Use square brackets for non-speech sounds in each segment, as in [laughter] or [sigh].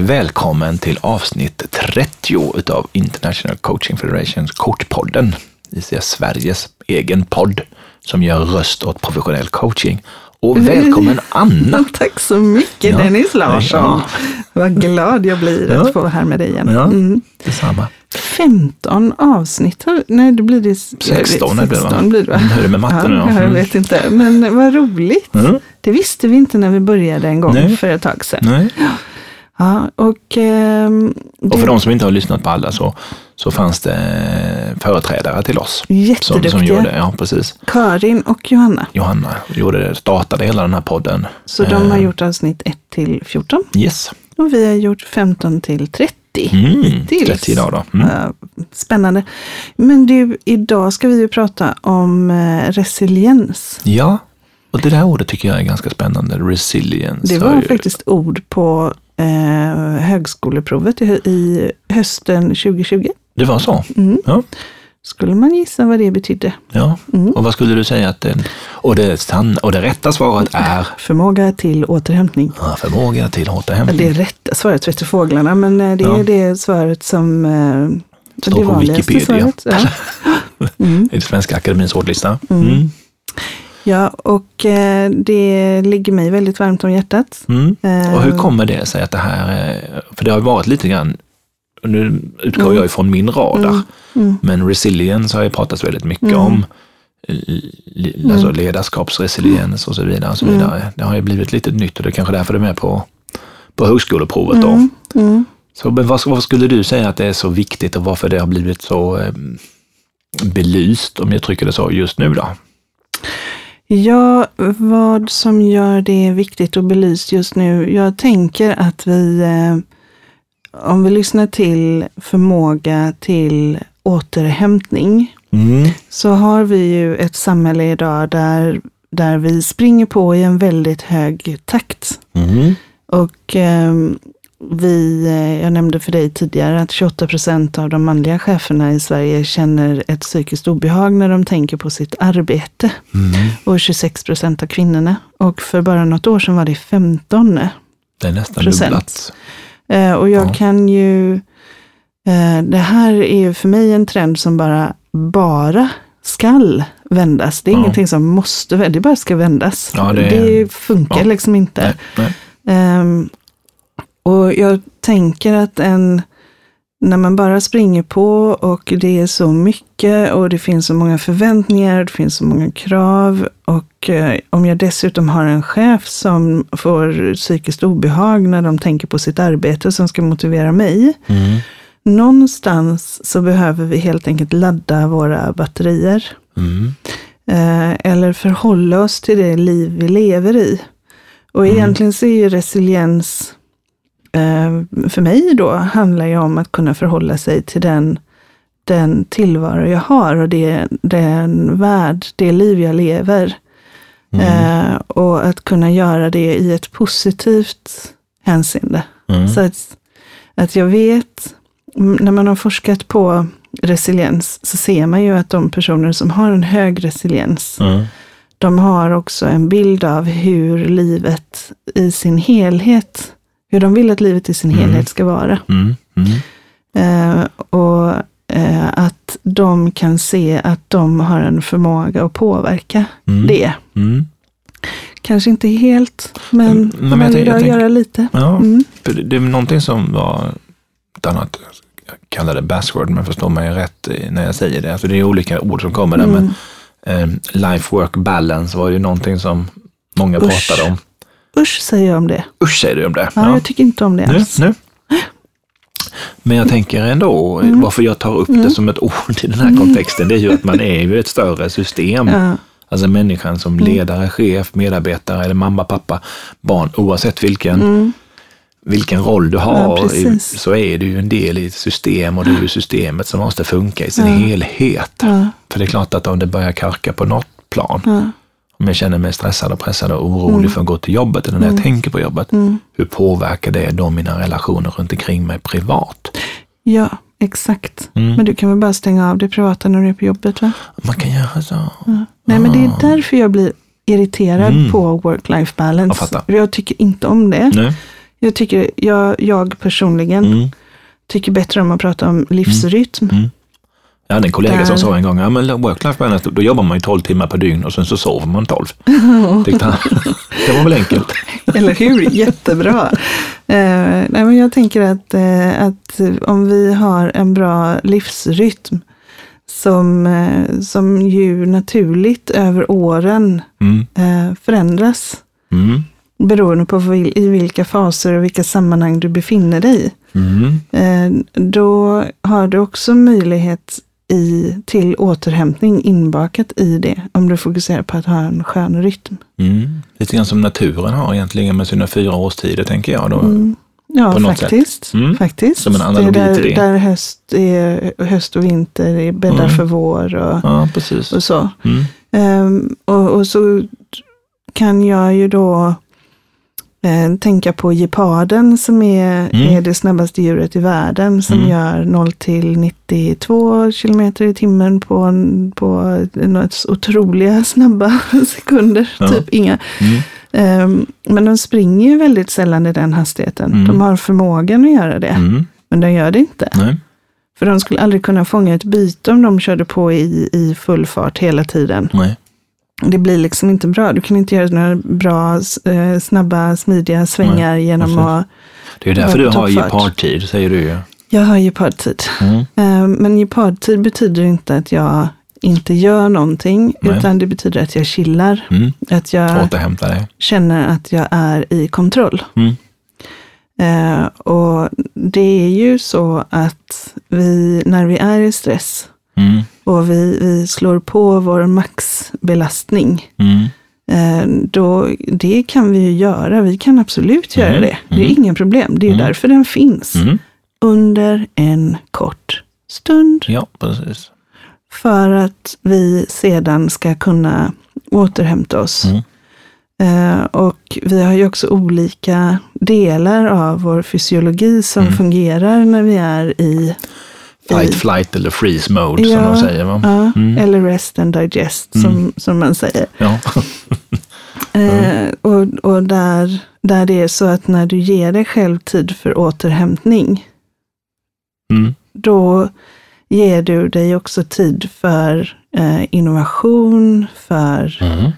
välkommen till avsnitt 30 utav International Coaching Federations Coachpodden. Det är Sveriges egen podd som gör röst åt professionell coaching. Och välkommen Anna! [laughs] Tack så mycket Ja. Dennis Larsson. Ja. Vad glad jag blir Ja. att få vara här med dig igen. Ja, Mm. detsamma. 15 avsnitt, nej det blir det 16 är det väl, va? 16 blir det va? Hur är det med matten ja, Jag Mm. vet inte, men vad roligt. Mm. Det visste vi inte när vi började en gång Nej. för ett tag sedan. Nej. Ja, och, ehm, Och för de som inte har lyssnat på alla så, så fanns det eh, företrädare till oss. Som, Jätteduktiga. som gjorde, ja precis. Karin och Johanna. Johanna gjorde, startade hela den här podden. Så de har Eh, gjort avsnitt 1 till 14 Yes. och vi har gjort 15 till 30. Mm. Hittills. 30 idag då. Mm. Spännande. Men du, idag ska vi ju prata om eh, resiliens. Ja, och det där ordet tycker jag är ganska spännande. Resilience. Det var ju- faktiskt ord på eh, högskoleprovet i, i hösten 2020. Det var så? Mm. Ja. Skulle man gissa vad det betydde? ja. Mm. Och vad skulle du säga att den... Och det, sann, och det rätta svaret är Förmåga till återhämtning. ja, förmåga till återhämtning. det är rätta svaret vet du fåglarna, men eh, det är Ja. det svaret som eh, Står det på Wikipedia. svaret. Ja. [laughs] Mm. I Svenska Akademins ordlista. Mm. Mm. ja, och eh, det ligger mig väldigt varmt om hjärtat. Mm. Eh, Och hur kommer det sig att det här är... För det har ju varit lite grann... Nu utgår Mm. jag ifrån min radar. Mm. Mm. Men resilience har ju pratats väldigt mycket Mm. om. Alltså ledarskapsresiliens och så vidare. Och så Mm. vidare. Det har ju blivit lite nytt och det är kanske därför det är med på, på högskoleprovet. Då. Mm. Mm. Så, men vad, vad skulle du säga att det är så viktigt och varför det har blivit så eh, belyst, om jag trycker det så, just nu då? Ja, vad som gör det viktigt och belyst just nu. Jag tänker att vi, eh, om vi lyssnar till förmåga till återhämtning, Mm. så har vi ju ett samhälle idag där, där vi springer på i en väldigt hög takt. Mm. Och eh, vi, eh, jag nämnde för dig tidigare att 28 procent av de manliga cheferna i Sverige känner ett psykiskt obehag när de tänker på sitt arbete. Mm. Och 26 procent av kvinnorna. Och för bara något år sedan var det 15. Det är nästan Procent. Eh, och jag Ja. kan ju, eh, det här är ju för mig en trend som bara, bara skall vändas. Det är Ja. ingenting som måste det bara ska vändas. Ja, det- det funkar liksom inte. Nej, nej. Ehm, och jag tänker att en, när man bara springer på och det är så mycket och det finns så många förväntningar, det finns så många krav och eh, om jag dessutom har en chef som får psykiskt obehag när de tänker på sitt arbete som ska motivera mig. Mm. Någonstans så behöver vi helt enkelt ladda våra batterier. Mm. Eh, eller förhålla oss till det liv vi lever i. Och Mm. egentligen så är ju resiliens, för mig då, handlar ju om att kunna förhålla sig till den, den tillvaro jag har och det, den värld, det liv jag lever. Mm. Eh, och att kunna göra det i ett positivt hänseende. Mm. Så att, att jag vet, mm, när man har forskat på resiliens så ser man ju att de personer som har en hög resiliens, Mm. de har också en bild av hur livet i sin helhet, hur de vill att livet i sin Mm. helhet ska vara. Mm. Mm. Eh, och eh, att de kan se att de har en förmåga att påverka det. Kanske inte helt, men, Mm, men jag men jag tänker- göra lite. Ja, för det är någonting som var ett annat, jag kallar det buzzword, men förstår mig rätt när jag säger det. Alltså det är olika ord som kommer där, Mm. men eh, life work balance var ju någonting som många Usch. pratade om. Usch säger jag om det. Usch säger du om det? Ja, jag tycker inte om det nu, alls. nu. Men jag tänker ändå, Mm. varför jag tar upp det som ett ord i den här kontexten, det är ju att man är ju ett större system. Ja. Alltså människan som Mm. ledare, chef, medarbetare eller mamma, pappa, barn, oavsett vilken, Mm. vilken roll du Ja, har, precis. så är du ju en del i ett system och det är ju systemet som måste funka i sin Ja. helhet. Ja. För det är klart att om det börjar karka på något plan, Ja. Om jag känner mig stressad och pressad och orolig Mm. för att gå till jobbet eller när jag tänker på jobbet, Mm. hur påverkar det då mina relationer runt omkring mig privat? ja, exakt. Mm. Men du kan väl bara stänga av det privata när du är på jobbet va? Man kan göra så. Ja. Nej, men det är därför jag blir irriterad Mm. på work-life balance. Jag jag tycker inte om det. Nej. Jag tycker, jag, jag personligen Mm. tycker bättre om att prata om livsrytm. Jag hade en kollega Där- som sa en gång, ja men work-life balance, då jobbar man ju 12 timmar per dygn och sen så sover man 12. [laughs] Tyckte han. [laughs] Det var väl enkelt. [laughs] Eller hur? Jättebra. Eh, nej, men jag tänker att, eh, att om vi har en bra livsrytm som, eh, som ju naturligt över åren Mm. eh, förändras Mm. beroende på vil, i vilka faser och vilka sammanhang du befinner dig i. Mm. Eh, då har du också möjlighet i, till återhämtning inbakat i det, om du fokuserar på att ha en skön rytm. Mm. Lite grann som naturen har egentligen med sina fyra årstider, tänker jag. Då. Mm. Ja, faktiskt. Mm. faktiskt. Som en analogi det är till där, det. där höst, är, höst och vinter är bäddar Mm. för vår och, Ja, och så. Ehm, och, och så kan jag ju då eh, tänka på geparden som är, Mm. är det snabbaste djuret i världen som Mm. gör 0 till 92 kilometer i timmen på, på något otroliga [laughs] snabba sekunder. Ja. Typ inga. Mm. Ehm, men de springer ju väldigt sällan i den hastigheten. Mm. De har förmågan att göra det, Mm. men de gör det inte. Nej. För de skulle aldrig kunna fånga ett byte om de körde på i, i full fart hela tiden. Nej. Det blir liksom inte bra. Du kan inte göra några bra, eh, snabba, smidiga svängar genom precis. att... Det är därför du har gepardtid, säger du ju. Jag har gepardtid. Mm. Eh, Men gepardtid betyder inte att jag inte gör någonting, Nej. utan det betyder att jag chillar. Mm. Att jag känner att jag är i kontroll. Mm. Eh, och det är ju så att vi, när vi är i stress Mm. och vi, vi slår på vår maxbelastning, Mm. eh, då, det kan vi ju göra. Vi kan absolut göra Mm, det. Det är mm. inga problem. Det är Mm. därför den finns. Mm. Under en kort stund. Ja, precis. För att vi sedan ska kunna återhämta oss. Eh, och vi har ju också olika delar av vår fysiologi som Mm. fungerar när vi är i Fight, flight eller freeze mode som Ja, de säger. Va? Ja, Mm. Eller rest and digest som, som man säger. Ja. [laughs] Eh, och och där, där det är så att när du ger dig själv tid för återhämtning, Mm. då ger du dig också tid för eh, innovation, för, Mm.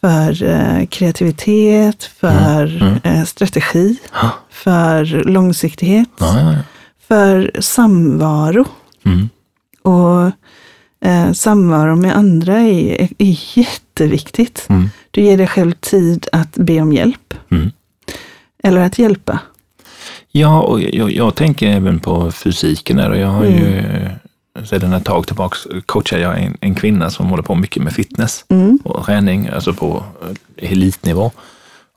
för eh, kreativitet, för Mm. Eh, strategi, Ja, för långsiktighet, ja, ja. För samvaro. Mm. Och eh, samvaro med andra är, är jätteviktigt. Mm. Du ger dig själv tid att be om hjälp. Mm. Eller att hjälpa. Ja, och jag, jag tänker även på fysiken där och jag har ju Mm. sedan ett tag tillbaka coachar jag en, en kvinna som håller på mycket med fitness Mm. och träning, alltså på eh, elitnivå.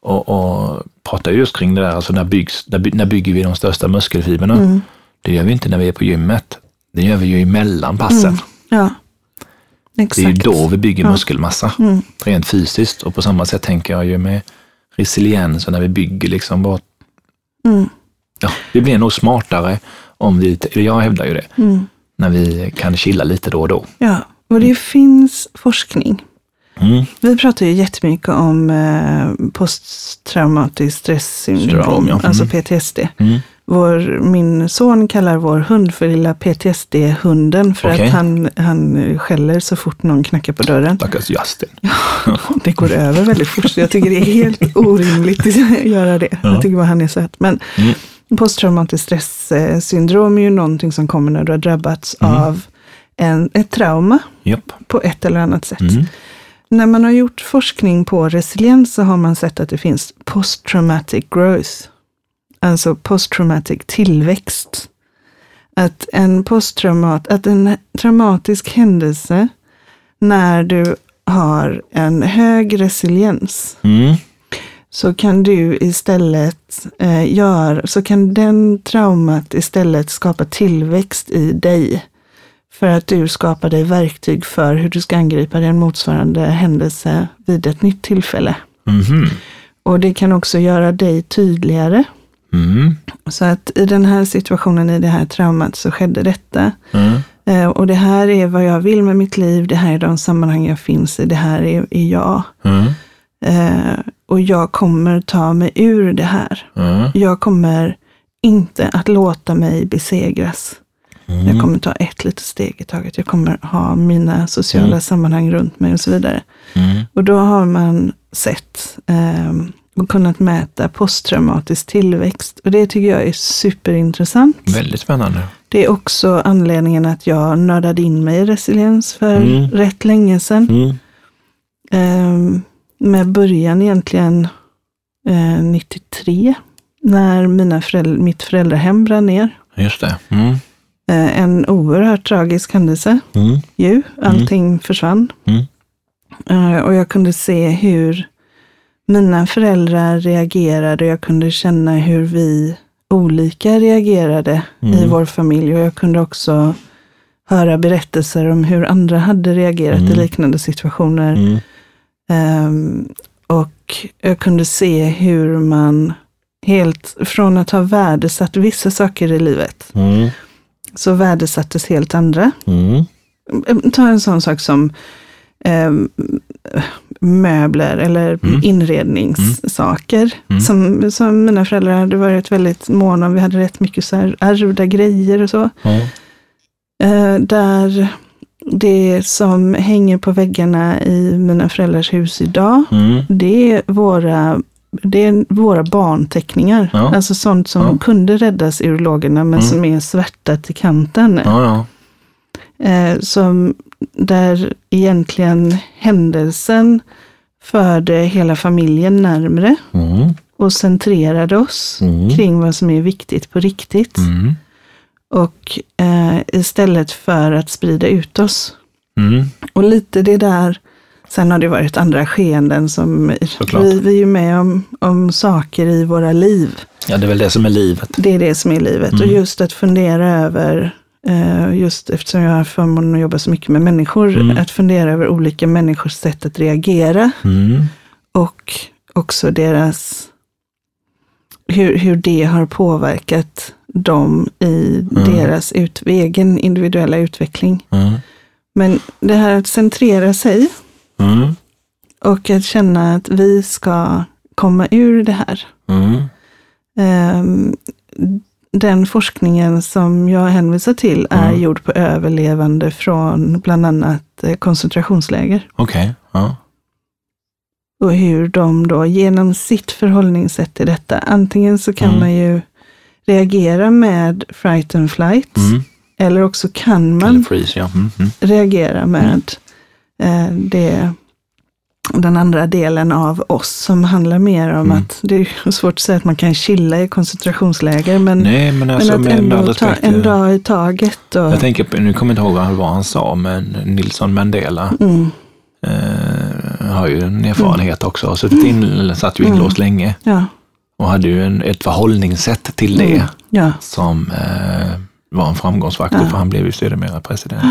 Och, och pratar just kring det där, alltså när, byggs, när, by- när bygger vi de största muskelfibrerna? Mm. Det gör vi inte när vi är på gymmet. Det gör vi ju emellan passen. Mm. Ja, Det exakt. är ju då vi bygger Ja. muskelmassa, Mm. rent fysiskt. Och på samma sätt tänker jag ju med resiliens och när vi bygger liksom bara, Mm. ja, vi blir nog smartare om vi, jag hävdar ju det, Mm. när vi kan chilla lite då och då. Ja, och det finns forskning. Mm. Vi pratar ju jättemycket om eh, posttraumatiskt stresssyndrom, Syndrom, ja. Mm. alltså PTSD. Vår, min son kallar vår hund för lilla PTSD-hunden för Okej. att han, han skäller så fort någon knackar på dörren. Stackars Justin. [laughs] Det går över väldigt fort, så jag tycker det är helt [laughs] orimligt att göra det. Ja. Jag tycker bara han är söt. Men Mm. posttraumatiskt stresssyndrom är ju någonting som kommer när du har drabbats Mm. av en, ett trauma Japp. på ett eller annat sätt. Mm. När man har gjort forskning på resiliens så har man sett att det finns posttraumatic growth. Alltså posttraumatic tillväxt. Att en posttraumat, att en traumatisk händelse när du har en hög resiliens Mm. så kan du istället eh, göra, så kan den traumat istället skapa tillväxt i dig. För att du skapar dig verktyg för hur du ska angripa den motsvarande händelse vid ett nytt tillfälle. Mhm. Och det kan också göra dig tydligare. Mm. Så att i den här situationen, i det här traumat, så skedde detta. Mm. Eh, och det här är vad jag vill med mitt liv, det här är de sammanhang jag finns i, det här är, är jag. Mm. Eh, och jag kommer ta mig ur det här. Mm. Jag kommer inte att låta mig besegras. Mm. Jag kommer ta ett litet steg i taget. Jag kommer ha mina sociala Mm. sammanhang runt mig och så vidare. Och då har man sett eh, kunnat mäta posttraumatisk tillväxt. Och det tycker jag är superintressant. Väldigt spännande. Det är också anledningen att jag nördade in mig i resiliens för Mm. rätt länge sedan. Mm. Eh, med början egentligen eh, 93. När mina föräldrar, mitt föräldrahem brann ner. Just det. Mm. Eh, en oerhört tragisk händelse. Mm. ju. Allting försvann. Mm. Eh, och jag kunde se hur mina föräldrar reagerade. Jag kunde känna hur vi olika reagerade i Mm. vår familj. Och jag kunde också höra berättelser om hur andra hade reagerat i Mm. liknande situationer. Mm. Ehm, och jag kunde se hur man helt, från att ha värdesatt vissa saker i livet, Mm. så värdesattes helt andra. Mm. Ta en sån sak som eh, möbler eller Mm. inredningssaker. Mm. Som, som mina föräldrar hade varit väldigt måna om. Vi hade rätt mycket så här ärvda grejer och så. Eh, där det som hänger på väggarna i mina föräldrars hus idag, Mm. det är våra, det är våra barnteckningar. Ja. Alltså sånt som Ja. kunde räddas ur lågorna men Mm. som är svärtat i kanten. Ja. Eh, som där egentligen händelsen förde hela familjen närmre Mm. och centrerade oss Mm. kring vad som är viktigt på riktigt. Mm. Och eh, istället för att sprida ut oss. Mm. Och lite det där, sen har det varit andra skeenden som Såklart. vi, vi är ju med om, om saker i våra liv. Ja, det är väl det som är livet. Det är det som är livet. Mm. Och just att fundera över, just eftersom jag har förmånen att jobba så mycket med människor, Mm. att fundera över olika människors sätt att reagera Mm. och också deras, hur, hur det har påverkat dem i Mm. deras ut, egen individuella utveckling. Mm. Men det här att centrera sig Mm. och att känna att vi ska komma ur det här. Mm. Den forskningen som jag hänvisar till är Mm. gjord på överlevande från bland annat eh, koncentrationsläger. Okej. Ja. Och hur de då genom sitt förhållningssätt till detta, antingen så kan Mm. man ju reagera med fright and flight, Mm. eller också kan man freeze, ja. Mm. Mm. reagera med eh, det, den andra delen av oss som handlar mer om Mm. att det är svårt att säga att man kan chilla i koncentrationsläger, men, Nej, men alltså men att ändå ta en dag i taget. Och, Jag tänker, på- nu kommer jag inte ihåg vad han sa, men Nelson Mandela mm, eh, har ju en erfarenhet också. Har suttit in, satt ju inlåst länge ja, och hade ju en, ett förhållningssätt till det mm, ja, som eh, var en framgångsfaktor, Ja. för han blev ju sedermera president.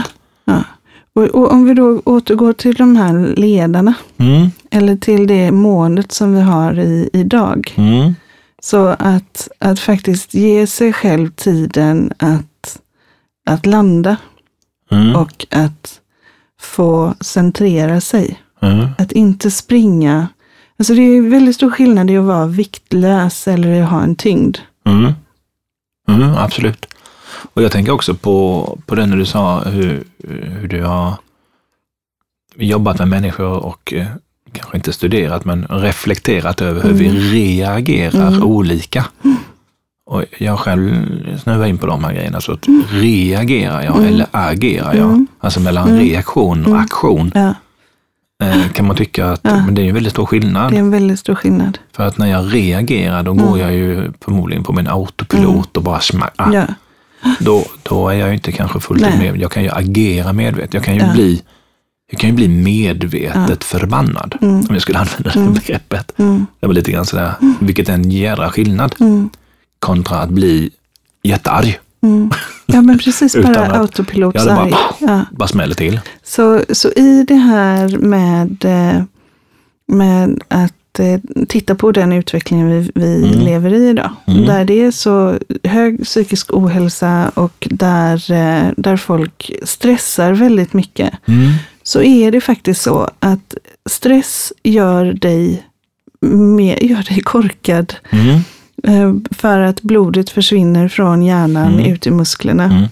Och, och om vi då återgår till de här ledarna, Mm. eller till det måendet som vi har i, idag. Mm. Så att, att faktiskt ge sig själv tiden att, att landa Mm. och att få centrera sig. Mm. Att inte springa. Alltså det är väldigt stor skillnad i att vara viktlös eller att ha en tyngd. Mm. Mm, absolut. Och jag tänker också på, på det när du sa hur, hur du har jobbat med människor och eh, kanske inte studerat men reflekterat över hur vi reagerar Mm. olika. Och jag själv snövar in på de här grejerna. Så att reagerar jag Mm. eller agerar jag? Mm. Alltså mellan Mm. reaktion och Mm. aktion. Ja, Eh, kan man tycka att Ja. men det är en väldigt stor skillnad. det är en väldigt stor skillnad. För att när jag reagerar då Mm. går jag ju förmodligen på min autopilot och bara smack. Ah, Ja, då, då är jag ju inte kanske fullt Nej. med. Jag kan ju agera medvetet. Jag kan ju Ja. bli jag kan ju bli medvetet förbannad, Mm. om jag skulle använda det Mm. begreppet. mm, Det var lite grann sådär, vilket är en jädra skillnad mm, kontra att bli jättearg. mm. ja men precis [laughs] bara att- autopilotsarg. Ja, det bara- Ja. [laughs] Bara smäller till. Så, så i det här med, eh, med att titta på den utvecklingen vi, vi Mm. lever i idag. Mm. Där det är så hög psykisk ohälsa och där, eh, där folk stressar väldigt mycket. Mm. Så är det faktiskt så att stress gör dig mer, gör dig korkad. Mm. Eh, för att blodet försvinner från hjärnan Mm. ut i musklerna.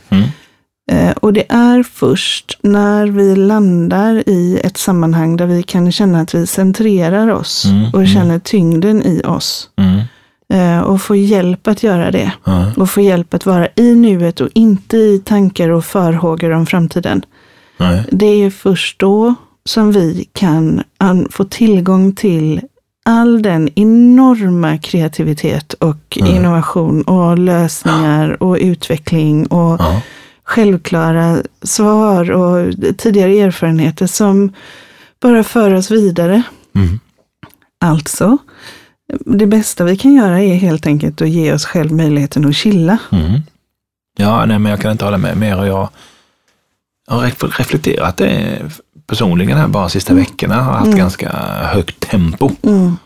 Eh, och det är först när vi landar i ett sammanhang där vi kan känna att vi centrerar oss Mm, och mm. känner tyngden i oss. Mm. Eh, och får hjälp att göra det. Och få hjälp att vara i nuet och inte i tankar och farhågor om framtiden. Det är först då som vi kan an- få tillgång till all den enorma kreativitet och Mm. innovation och lösningar och utveckling och. Självklara svar och tidigare erfarenheter som bara för oss vidare. Mm. Alltså, det bästa vi kan göra är helt enkelt att ge oss själv möjligheten att chilla. Mm. Ja, nej, men jag kan inte hålla med mer. Och jag har ref- reflekterat det personligen här bara de sista veckorna. Jag har haft Mm. ganska högt tempo. Mm.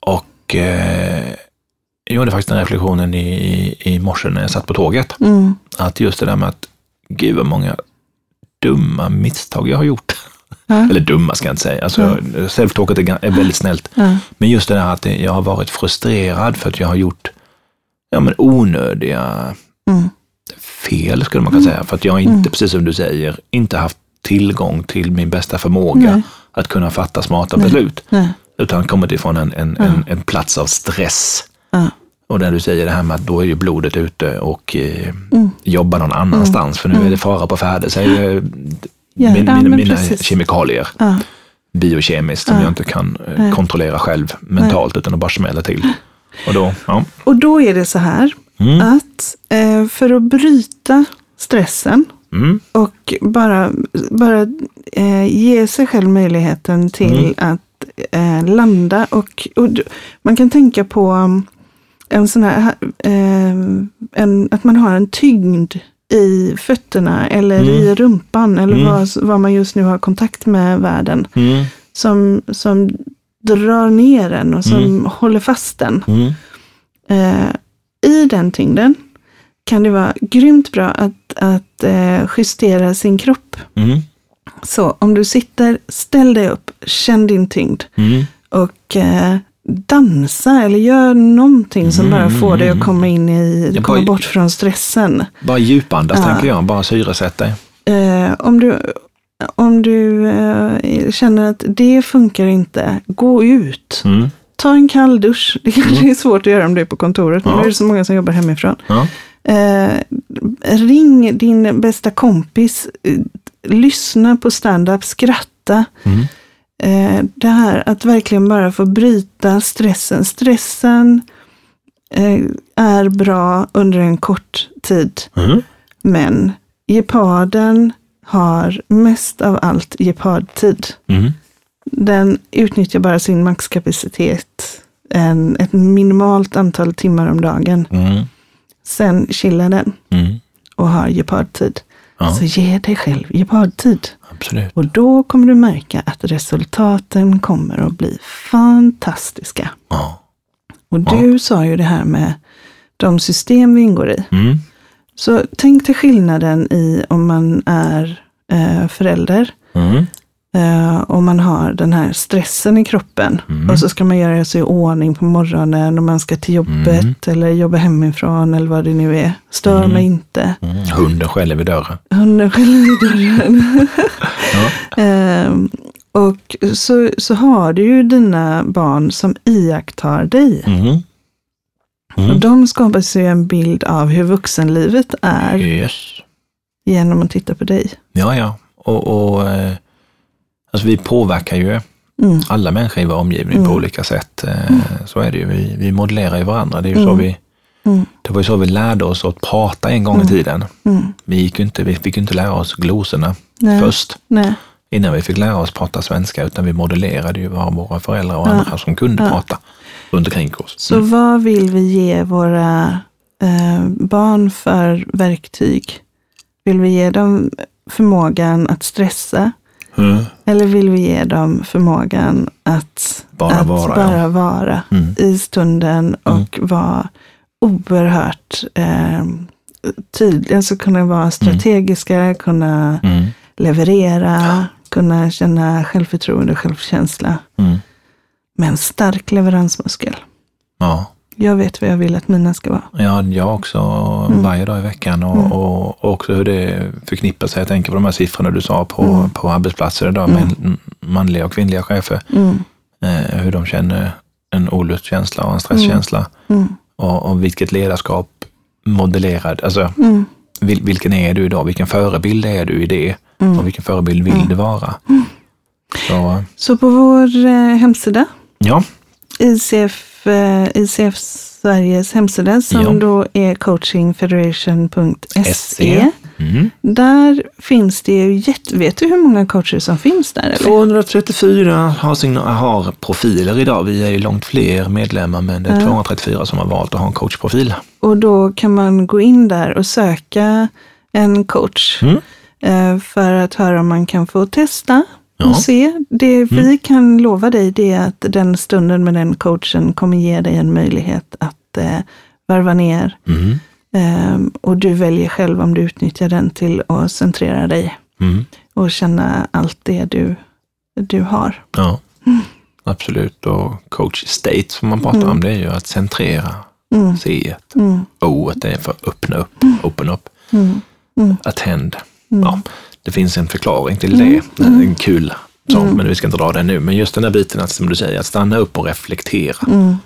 Och eh, jag gjorde faktiskt den reflektionen i, i, i morse när jag satt på tåget. Mm. Att just det där med att gud vad många dumma misstag jag har gjort. Ja. [laughs] Eller dumma ska jag inte säga. Alltså, Self-talket är, väldigt snällt. Ja. Men just det där att jag har varit frustrerad för att jag har gjort ja, men onödiga Mm. fel, skulle man kunna säga. För att jag inte, precis som du säger, inte haft tillgång till min bästa förmåga Nej. att kunna fatta smarta beslut. Nej. Utan kommit ifrån en, en, en, en plats av stress. Och där du säger det här med att då är ju blodet ute och eh, Mm. jobbar någon annanstans, för nu är det fara på färde, säger eh, Ja, min, ja, mina, precis. kemikalier, Ja. biokemiskt, som Ja. jag inte kan eh, Nej. kontrollera själv mentalt, utan att bara smälla till. Och då, ja. Och då är det så här Mm. att eh, för att bryta stressen Mm. och bara, bara eh, ge sig själv möjligheten till Mm. att eh, landa. Och, och man kan tänka på en sån här, eh, en, att man har en tyngd i fötterna eller Mm. i rumpan eller Mm. vad, vad man just nu har kontakt med världen. Mm. Som, som drar ner en och som Mm. håller fast den. Mm. Eh, I den tyngden kan det vara grymt bra att, att eh, justera sin kropp. Mm. Så om du sitter, ställ dig upp, känn din tyngd och eh, dansa eller gör någonting som bara får dig att komma in i, komma bara- bort från stressen. Bara djupandas, Ja. tänker jag. Bara syresätt dig. Eh, om du, om du eh, känner att det funkar inte, gå ut. Mm. Ta en kall dusch. [laughs] Det kanske är svårt att göra om du är på kontoret, men Ja. nu är det så många som jobbar hemifrån. Ja. Eh, ring din bästa kompis. Eh, lyssna på stand-up, skratta. Mm. Eh, det här att verkligen bara få bryta stressen. Stressen eh, är bra under en kort tid. Mm. Men geparden har mest av allt gepardtid. Mm. Den utnyttjar bara sin maxkapacitet en, ett minimalt antal timmar om dagen. Mm. Sen chillar den Mm. och har gepardtid. Ja. Så ge dig själv gepardtid. Absolut. Och då kommer du märka att resultaten kommer att bli fantastiska. Ja. Och du sa ju det här med de system vi ingår i. Mm. Så tänk dig skillnaden i om man är eh, förälder Mm. Eh, och man har den här stressen i kroppen. Mm. Och så ska man göra sig i ordning på morgonen och man ska till jobbet Mm. eller jobba hemifrån eller vad det nu är. Stör Mm. mig inte. Mm. Hunden skäller vid dörren. Hunden skäller i dörren. [laughs] Ja. Ehm, och så, så har du ju dina barn som iakttar dig. Mm. Och Mm. de skapar sig en bild av hur vuxenlivet är Yes. genom att titta på dig. Ja, ja. Och, och eh, alltså vi påverkar ju Mm. alla människor i vår omgivning Mm. på olika sätt. Eh, Så är det ju. Vi, vi modellerar ju varandra. Det, är ju så Mm. vi, Mm. det var ju så vi lärde oss att prata en gång i Mm. tiden. Vi, gick inte, vi fick ju inte lära oss glosorna Nej. först Nej. innan vi fick lära oss prata svenska, utan vi modellerade ju vad våra föräldrar och Ja. andra som kunde Ja. prata runt omkring oss. Så vad vill vi ge våra eh, barn för verktyg? Vill vi ge dem förmågan att stressa? Mm. Eller vill vi ge dem förmågan att Bara att vara, bara ja. vara Mm. i stunden och vara oerhört eh, tydliga, alltså kunna vara strategiska, kunna Mm. leverera, kunna känna självförtroende och självkänsla. Mm. med en stark leveransmuskel. Ja. Jag vet vad jag vill att mina ska vara. Ja, jag också varje dag i veckan och, och, och också hur det förknippar sig. Jag tänker på de här siffrorna du sa på, på arbetsplatser idag med manliga och kvinnliga chefer. Mm. Eh, hur de känner en olustkänsla och en stresskänsla. Mm. Och, och vilket ledarskap modellerad, alltså Mm. vil, vilken är du idag? Vilken förebild är du i det? Mm. Och vilken förebild vill du vara? Så, Så på vår eh, hemsida, ja, ICF, eh, ICF Sveriges hemsida, som Ja. då är coachingfederation.se. SE. Mm. Där finns det ju jätte... Vet du hur många coacher som finns där? Eller? 234 har, har profiler idag. Vi är ju långt fler medlemmar, men det är 234 som har valt att ha en coachprofil. Och då kan man gå in där och söka en coach. Mm. eh, För att höra om man kan få testa Ja. Mm. och se. Det vi kan lova dig det är att den stunden med den coachen kommer ge dig en möjlighet att eh, varva ner. Mm. Eh, och du väljer själv om du utnyttjar den till att centrera dig Mm. och känna allt det du, du har. Ja, absolut. Och coach state som man pratar om, det är ju att centrera Mm. C. Mm. O det är för öppna upp, open up, Mm. attend. Ja, det finns en förklaring till det. Är En kul sak, men vi ska inte dra den nu. Men just den där biten, att, som du säger, att stanna upp och reflektera. Mm.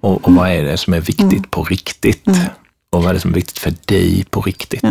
Och, och vad är det som är viktigt på riktigt? Och vad är det som är viktigt för dig på riktigt? Ja.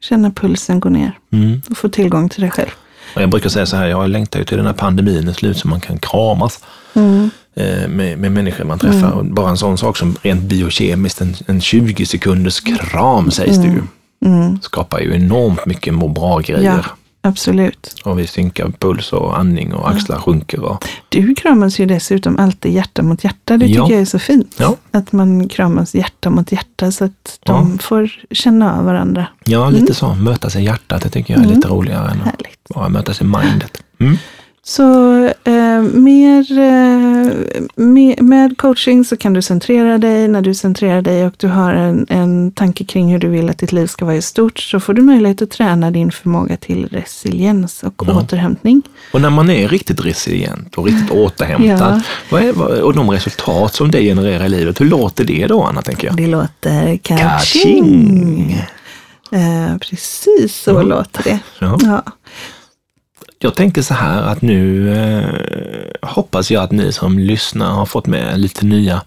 Känna pulsen gå ner Mm. och få tillgång till dig själv. Och jag brukar säga så här, jag längtar ju till den här pandemin är slut så man kan kramas Mm. eh, med, med människor man träffar. Och bara en sån sak som rent biokemiskt, en, en 20 sekunders kram sägs det ju, Mm. skapar ju enormt mycket må bra-grejer. Ja, absolut. Och vi synkar puls och andning och axlar sjunker. Och, Du kramas ju dessutom alltid hjärta mot hjärta. Det tycker Ja. jag är så fint. Ja. Att man kramas hjärta mot hjärta så att de får känna av varandra. ja, lite så. Mötas i hjärtat, det tycker jag är lite roligare än att Härligt. bara mötas i mindet. Mm. Så eh, mer, eh, med, med coaching så kan du centrera dig. När du centrerar dig och du har en, en tanke kring hur du vill att ditt liv ska vara i stort så får du möjlighet att träna din förmåga till resiliens och Ja. återhämtning. Och när man är riktigt resilient och riktigt [laughs] återhämtad, Ja. vad är, vad, och de resultat som det genererar i livet, hur låter det då, Anna, tänker jag? Det låter kaching. Eh, precis så Ja. låter det. Ja. Ja. Jag tänker så här att nu eh, hoppas jag att ni som lyssnar har fått med lite nya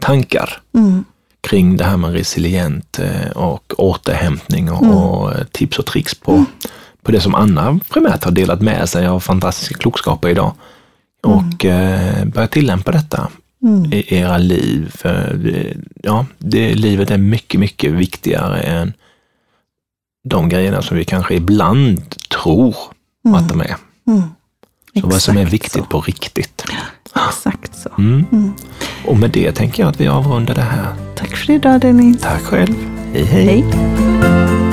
tankar Mm. kring det här med resilient eh, och återhämtning och, Mm. och eh, tips och tricks på, på det som Anna primärt har delat med sig av fantastiska klokskaper idag. Och eh, börja tillämpa detta Mm. i era liv. För ja, det, livet är mycket, mycket viktigare än de grejerna som vi kanske ibland tror att de är. Mm. Så vad som är viktigt så. på riktigt. Exakt så. Mm. Mm. Och med det tänker jag att vi avrundar det här. Tack för idag Dennis. Tack själv. hej. hej. Hej.